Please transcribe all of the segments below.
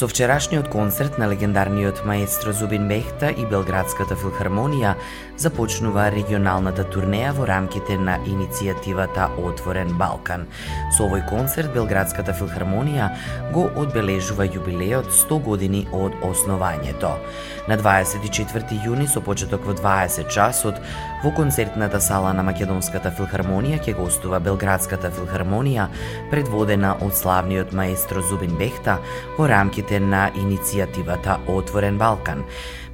Со вчерашниот концерт на легендарниот маестро Зубин Мехта и Белградската филхармонија започнува регионалната турнеја во рамките на иницијативата Отворен Балкан. Со овој концерт Белградската филхармонија го одбележува јубилеот 100 години од основањето. На 24 јуни со почеток во 20 часот во концертната сала на Македонската филхармонија ќе гостува Белградската филхармонија предводена од славниот маестро Зубин Бехта во рамките рамките на иницијативата Отворен Балкан.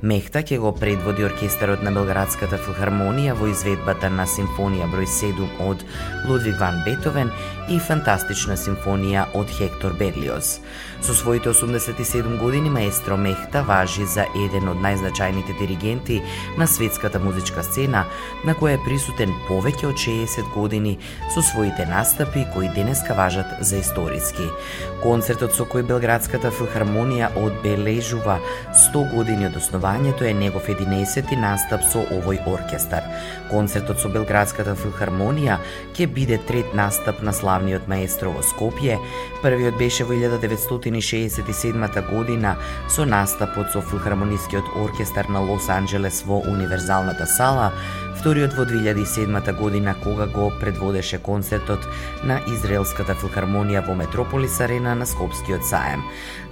Мехта ќе го предводи оркестарот на Белградската филхармонија во изведбата на симфонија број 7 од Лудвиг ван Бетовен и фантастична симфонија од Хектор Берлиоз. Со своите 87 години маестро Мехта важи за еден од најзначајните диригенти на светската музичка сцена, на која е присутен повеќе од 60 години со своите настапи кои денеска важат за историски. Концертот со кој Белградската филхармонија одбележува 100 години од основа Образованието е негов 11 настап со овој оркестар. Концертот со Белградската филхармонија ќе биде трет настап на славниот маестро во Скопје. Првиот беше во 1967 година со настапот со филхармонискиот оркестар на Лос Анџелес во Универзалната сала, вториот во 2007 година кога го предводеше концертот на Израелската филхармонија во Метрополис Арена на Скопскиот саем.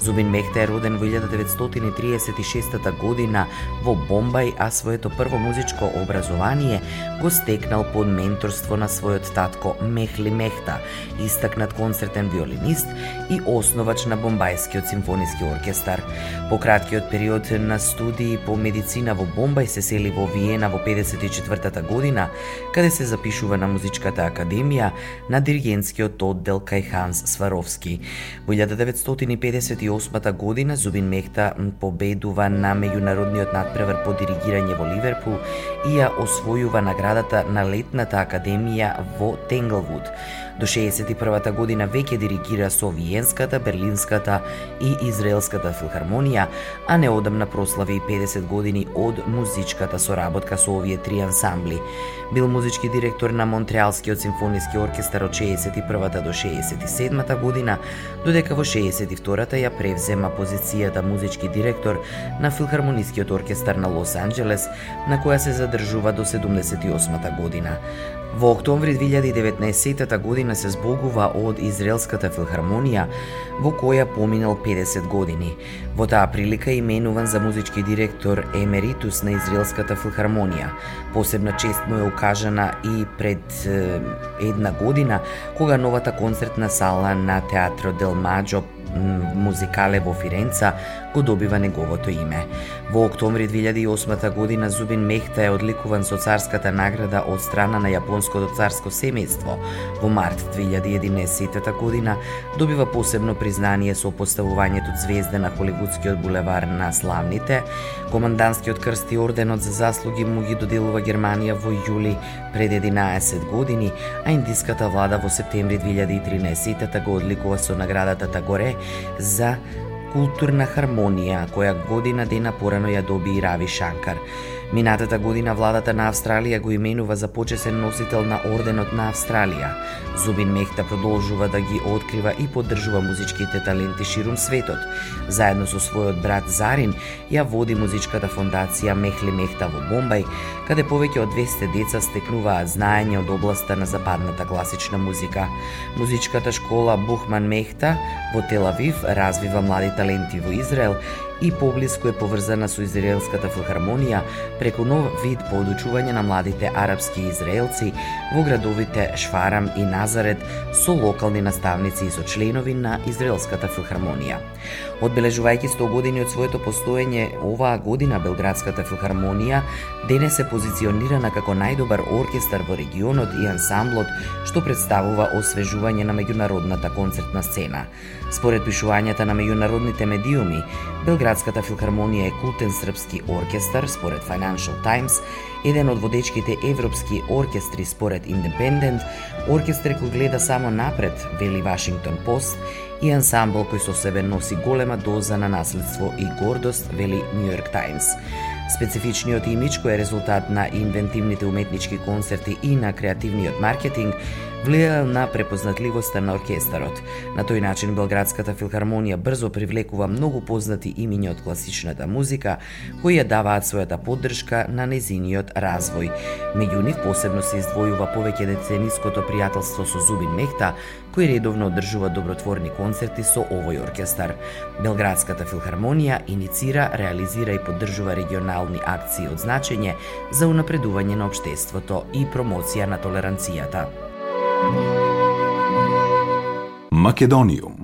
Зубин Мехта е роден во 1936 година во Бомбај, а своето прво музичко образование го стекнал под менторство на својот татко Мехли Мехта, истакнат концертен виолинист и основач на Бомбајскиот симфониски оркестар. По краткиот период на студии по медицина во Бомбај се сели во Виена во 54 година, каде се запишува на Музичката академија на диригентскиот оддел кај Ханс Сваровски. Во 1958 година Зубин Мехта победува на меѓународниот надпревар по диригирање во Ливерпул и ја освојува наградата на летната академија во Тенглвуд. До 61 година веќе диригира со Виенската, Берлинската и Израелската филхармонија, а неодамна прослави 50 години од музичката соработка со овие три ансамбли. Бил музички директор на Монтреалскиот симфониски оркестар од 61 до 67 година, додека во 62-та ја превзема позицијата музички директор на Филхармонискиот оркестар на Лос Анџелес, на која се задржува до 78 година. Во октомври 2019 година се збогува од Израелската филхармонија, во која поминал 50 години. Во таа прилика именуван за музички директор емеритус на Израелската филхармонија. Посебна чест му е укажана и пред е, една година, кога новата концертна сала на Театро Дел Маджо музикале во Фиренца го добива неговото име. Во октомври 2008 година Зубин Мехта е одликуван со царската награда од страна на јапонското царско семејство. Во март 2011 година добива посебно признание со поставувањето звезда на Холивудскиот булевар на славните. Команданскиот крст и орденот за заслуги му ги доделува Германија во јули пред 11 години, а индиската влада во септември 2013 го одликува со наградата Тагоре за културна хармонија, која година дена порано ја доби и Рави Шанкар. Минатата година владата на Австралија го именува за почесен носител на Орденот на Австралија. Зубин Мехта продолжува да ги открива и поддржува музичките таленти ширум светот. Заедно со својот брат Зарин ја води музичката фондација Мехли Мехта во Бомбај, каде повеќе од 200 деца стекнуваат знаење од областа на западната класична музика. Музичката школа Бухман Мехта во Телавив развива млади таленти во Израел и поблиску е поврзана со Израелската филхармонија преку нов вид подучување на младите арапски израелци во градовите Шварам и Назарет со локални наставници и со членови на Израелската филхармонија. Одбележувајќи 100 години од своето постоење, оваа година Белградската филхармонија денес се позиционирана како најдобар оркестар во регионот и ансамблот што представува освежување на меѓународната концертна сцена. Според пишувањата на меѓународните медиуми, Белградската филхармонија е култен српски оркестар според Financial Times, еден од водечките европски оркестри според Independent, оркестар кој гледа само напред, вели Вашингтон Пост, и ансамбл кој со себе носи голема доза на наследство и гордост, вели Нью Йорк Таймс. Специфичниот имидж кој е резултат на инвентивните уметнички концерти и на креативниот маркетинг влијаел на препознатливоста на оркестарот. На тој начин Белградската филхармонија брзо привлекува многу познати имиња од класичната музика, кои ја даваат својата поддршка на незиниот развој. Меѓу нив посебно се издвојува повеќе децениското пријателство со Зубин Мехта, кој редовно одржува добротворни концерти со овој оркестар. Белградската филхармонија иницира, реализира и поддржува регионални акции од значење за унапредување на општеството и промоција на толеранцијата. Македониум.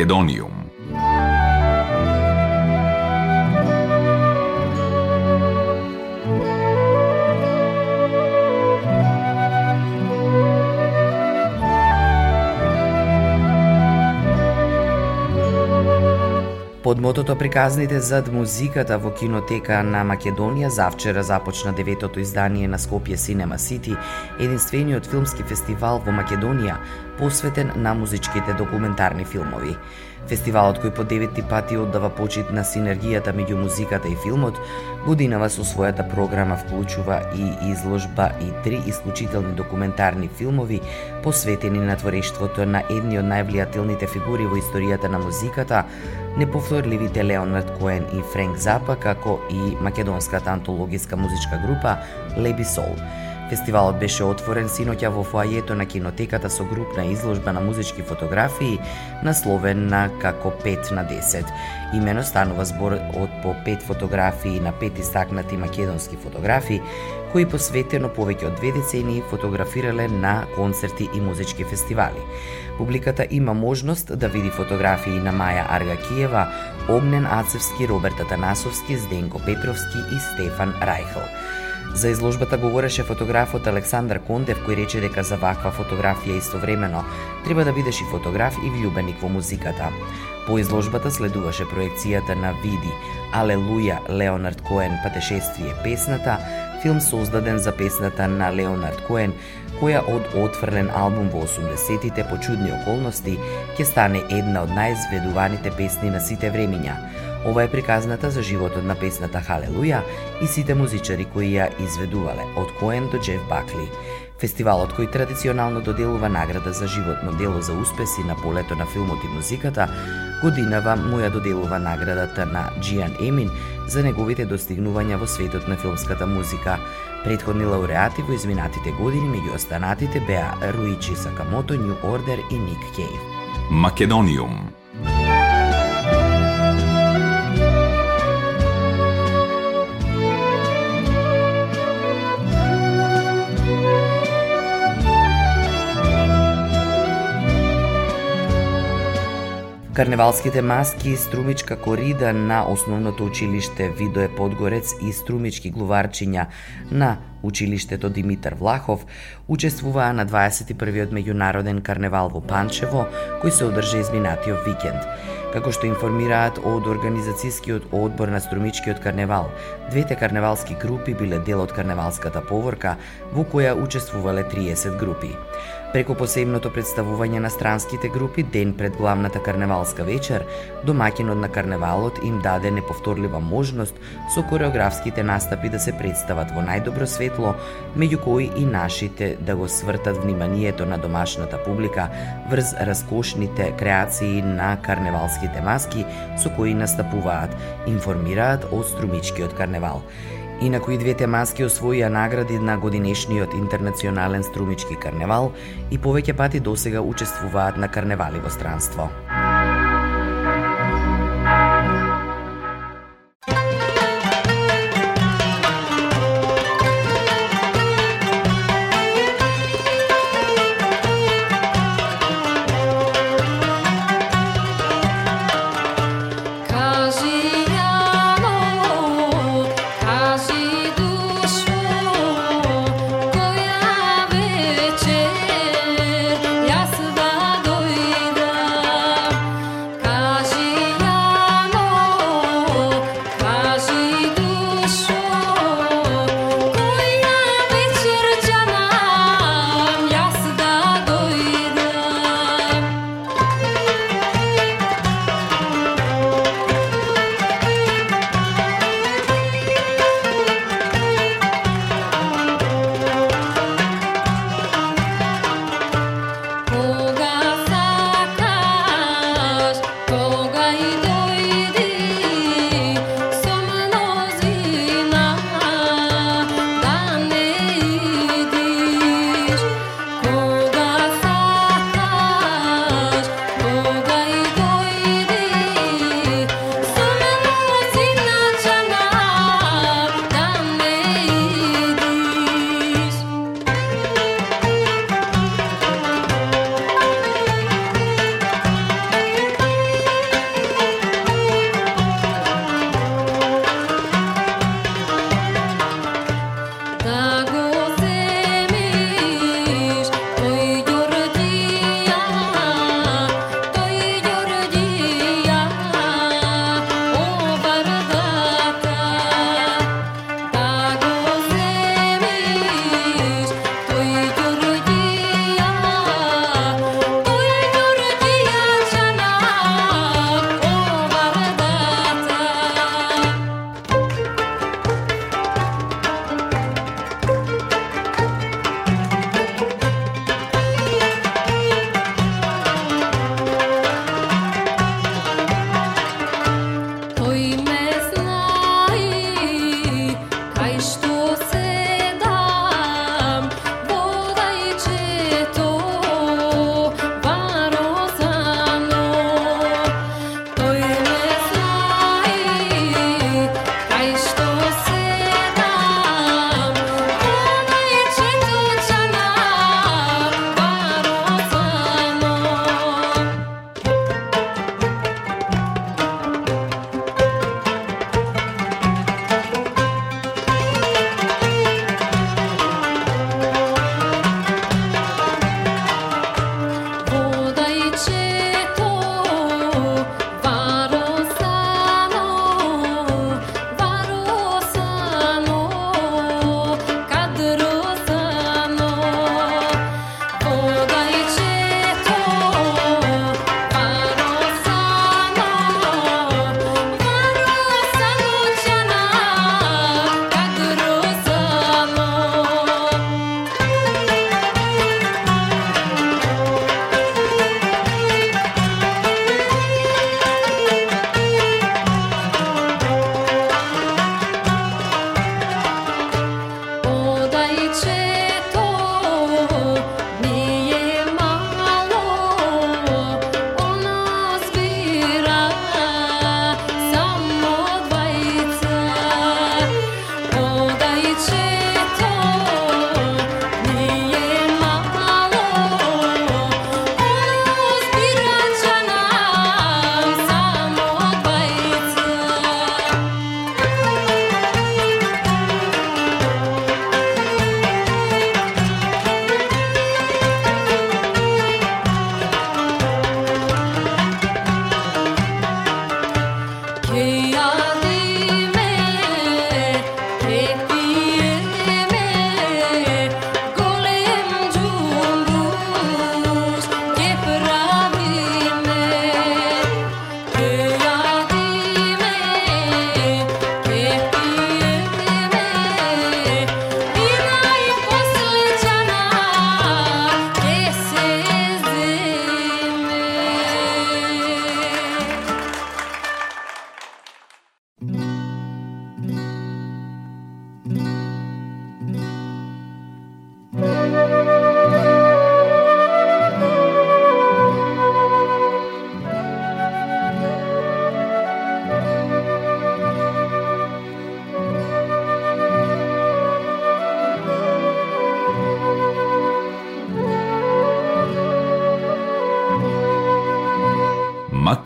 Македониум. Под мотото приказните зад музиката во кинотека на Македонија завчера започна деветото издание на Скопје Синема Сити, единствениот филмски фестивал во Македонија посветен на музичките документарни филмови. Фестивалот кој по деветти пати оддава почит на синергијата меѓу музиката и филмот, годинава со својата програма вклучува и изложба и три исклучителни документарни филмови посветени на творештвото на едни од највлијателните фигури во историјата на музиката, неповторливите Леонард Коен и Френк Запа, како и македонската антологиска музичка група Леби Сол. Фестивалот беше отворен синоќа во фоајето на кинотеката со групна изложба на музички фотографии, насловена како 5 на 10. Имено станува збор од по 5 фотографии на 5 истакнати македонски фотографи, кои посветено повеќе од две децении фотографирале на концерти и музички фестивали. Публиката има можност да види фотографии на Маја Аргакиева, Огнен Ацевски, Роберт Атанасовски, Зденко Петровски и Стефан Рајхл. За изложбата говореше фотографот Александар Кондев кој рече дека за ваква фотографија истовремено треба да бидеш и фотограф и влюбеник во музиката. По изложбата следуваше проекцијата на Види, Алелуја, Леонард Коен, Патешествие, песната, филм создаден за песната на Леонард Коен, која од отфрлен албум во 80-тите по чудни околности ќе стане една од најзведуваните песни на сите времиња – Ова е приказната за животот на песната Халелуја и сите музичари кои ја изведувале, од Коен до Джеф Бакли. Фестивалот кој традиционално доделува награда за животно дело за успеси на полето на филмот и музиката, годинава му ја доделува наградата на Джиан Емин за неговите достигнувања во светот на филмската музика. Предходни лауреати во изминатите години меѓу останатите беа Руичи Сакамото, Нью Ордер и Ник Кейв. Македониум Карневалските маски, струмичка корида на основното училиште Видое Подгорец и струмички глуварчиња на училиштето Димитар Влахов учествуваа на 21-виот меѓународен карневал во Панчево, кој се одржа изминатиот викенд. Како што информираат од организацијскиот одбор на Струмичкиот карневал, двете карневалски групи биле дел од карневалската поворка во која учествувале 30 групи. Преку посебното представување на странските групи ден пред главната карневалска вечер, домакинот на карневалот им даде неповторлива можност со кореографските настапи да се представат во најдобро светло, меѓу кои и нашите да го свртат вниманието на домашната публика врз раскошните креации на карневалските маски со кои настапуваат, информираат од Струмичкиот карневал. Инаку и двете маски освоија награди на годинешниот интернационален струмички карневал и повеќе пати досега учествуваат на карневали во странство.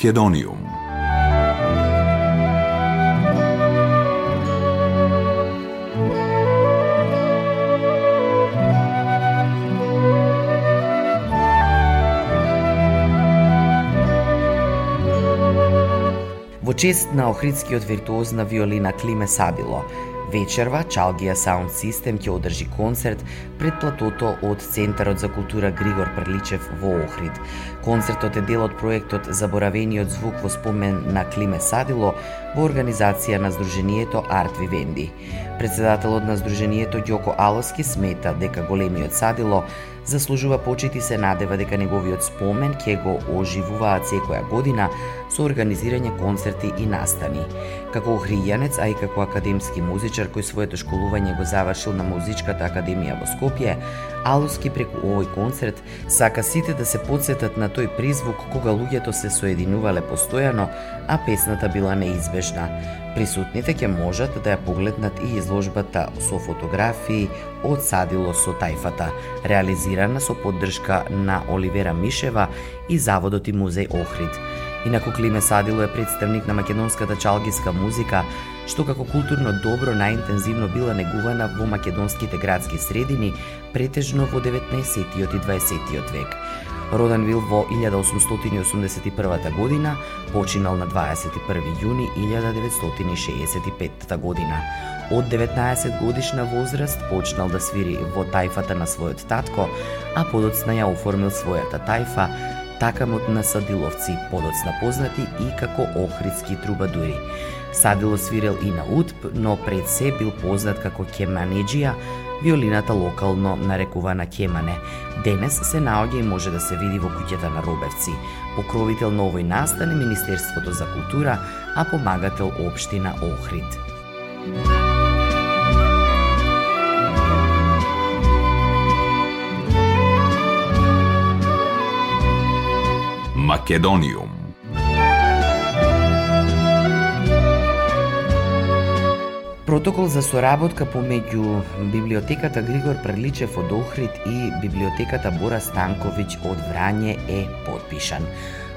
Македониум. Во чест на охридскиот виртуоз на виолина Климе Сабило, вечерва Чалгија Саунд Систем ќе одржи концерт пред платото од Центарот за култура Григор Прличев во Охрид. Концертот е дел од проектот Заборавениот звук во спомен на Климе Садило во организација на Сдруженијето Арт Вивенди. Председателот на Сдруженијето Ѓоко Алоски смета дека големиот Садило заслужува почит и се надева дека неговиот спомен ќе го оживуваат секоја година со организирање концерти и настани. Како охријанец, а и како академски музичар кој своето школување го завршил на Музичката академија во Скопје, Алуски преку овој концерт сака сите да се подсетат на тој призвук кога луѓето се соединувале постојано, а песната била неизбежна. Присутните ќе можат да ја погледнат и изложбата со фотографии од Садило со тајфата, реализирана со поддршка на Оливера Мишева и Заводот и музеј Охрид. Инаку Климе Садило е представник на македонската чалгиска музика, што како културно добро најинтензивно била негувана во македонските градски средини, претежно во 19-тиот и 20-тиот век. Роден бил во 1881 година, починал на 21 јуни 1965 година. Од 19 годишна возраст почнал да свири во тајфата на својот татко, а подоцна ја оформил својата тајфа такамот на Садиловци, подоцна познати и како охридски трубадури. Садило свирел и на утп, но пред се бил познат како кеманеджија, виолината локално нарекувана кемане. Денес се наоѓа и може да се види во куќата на Робевци. Покровител на овој настан е Министерството за култура, а помагател општина Охрид. Македониум Протокол за соработка помеѓу Библиотеката Григор Преличев од Охрид и Библиотеката Бора Станковиќ од Врање е подпишан.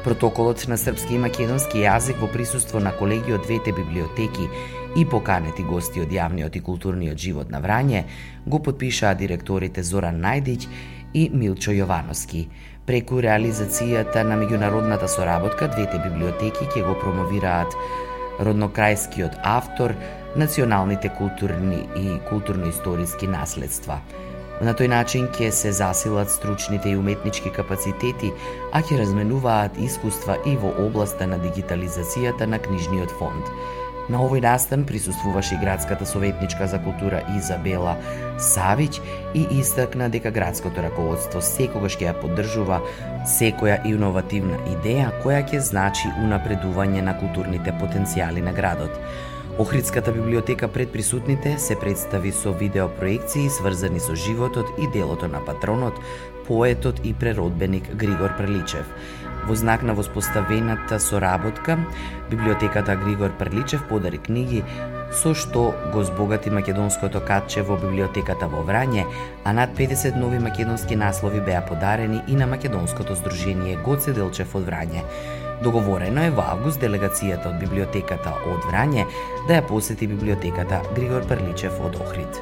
Протоколот на српски и македонски јазик во присуство на колеги од двете библиотеки и поканети гости од јавниот и културниот живот на Врање го подпишаа директорите Зоран Најдиќ и Милчо Јовановски. Преку реализацијата на меѓународната соработка, двете библиотеки ќе го промовираат роднокрајскиот автор, националните културни и културно-историски наследства. На тој начин ќе се засилат стручните и уметнички капацитети, а ќе разменуваат искуства и во областа на дигитализацијата на книжниот фонд. На овој настан присуствуваше и градската советничка за култура Изабела Савиќ и истакна дека градското раководство секогаш ќе ја поддржува секоја иновативна идеја која ќе значи унапредување на културните потенцијали на градот. Охридската библиотека пред присутните се представи со видеопроекции сврзани со животот и делото на патронот, поетот и преродбеник Григор Преличев. Во знак на воспоставената соработка, библиотеката Григор Преличев подари книги со што го збогати македонското катче во библиотеката во Врање, а над 50 нови македонски наслови беа подарени и на македонското здружение Гоце Делчев од Врање. Договорено е во август делегацијата од библиотеката од Врање да ја посети библиотеката Григор Перличев од Охрид.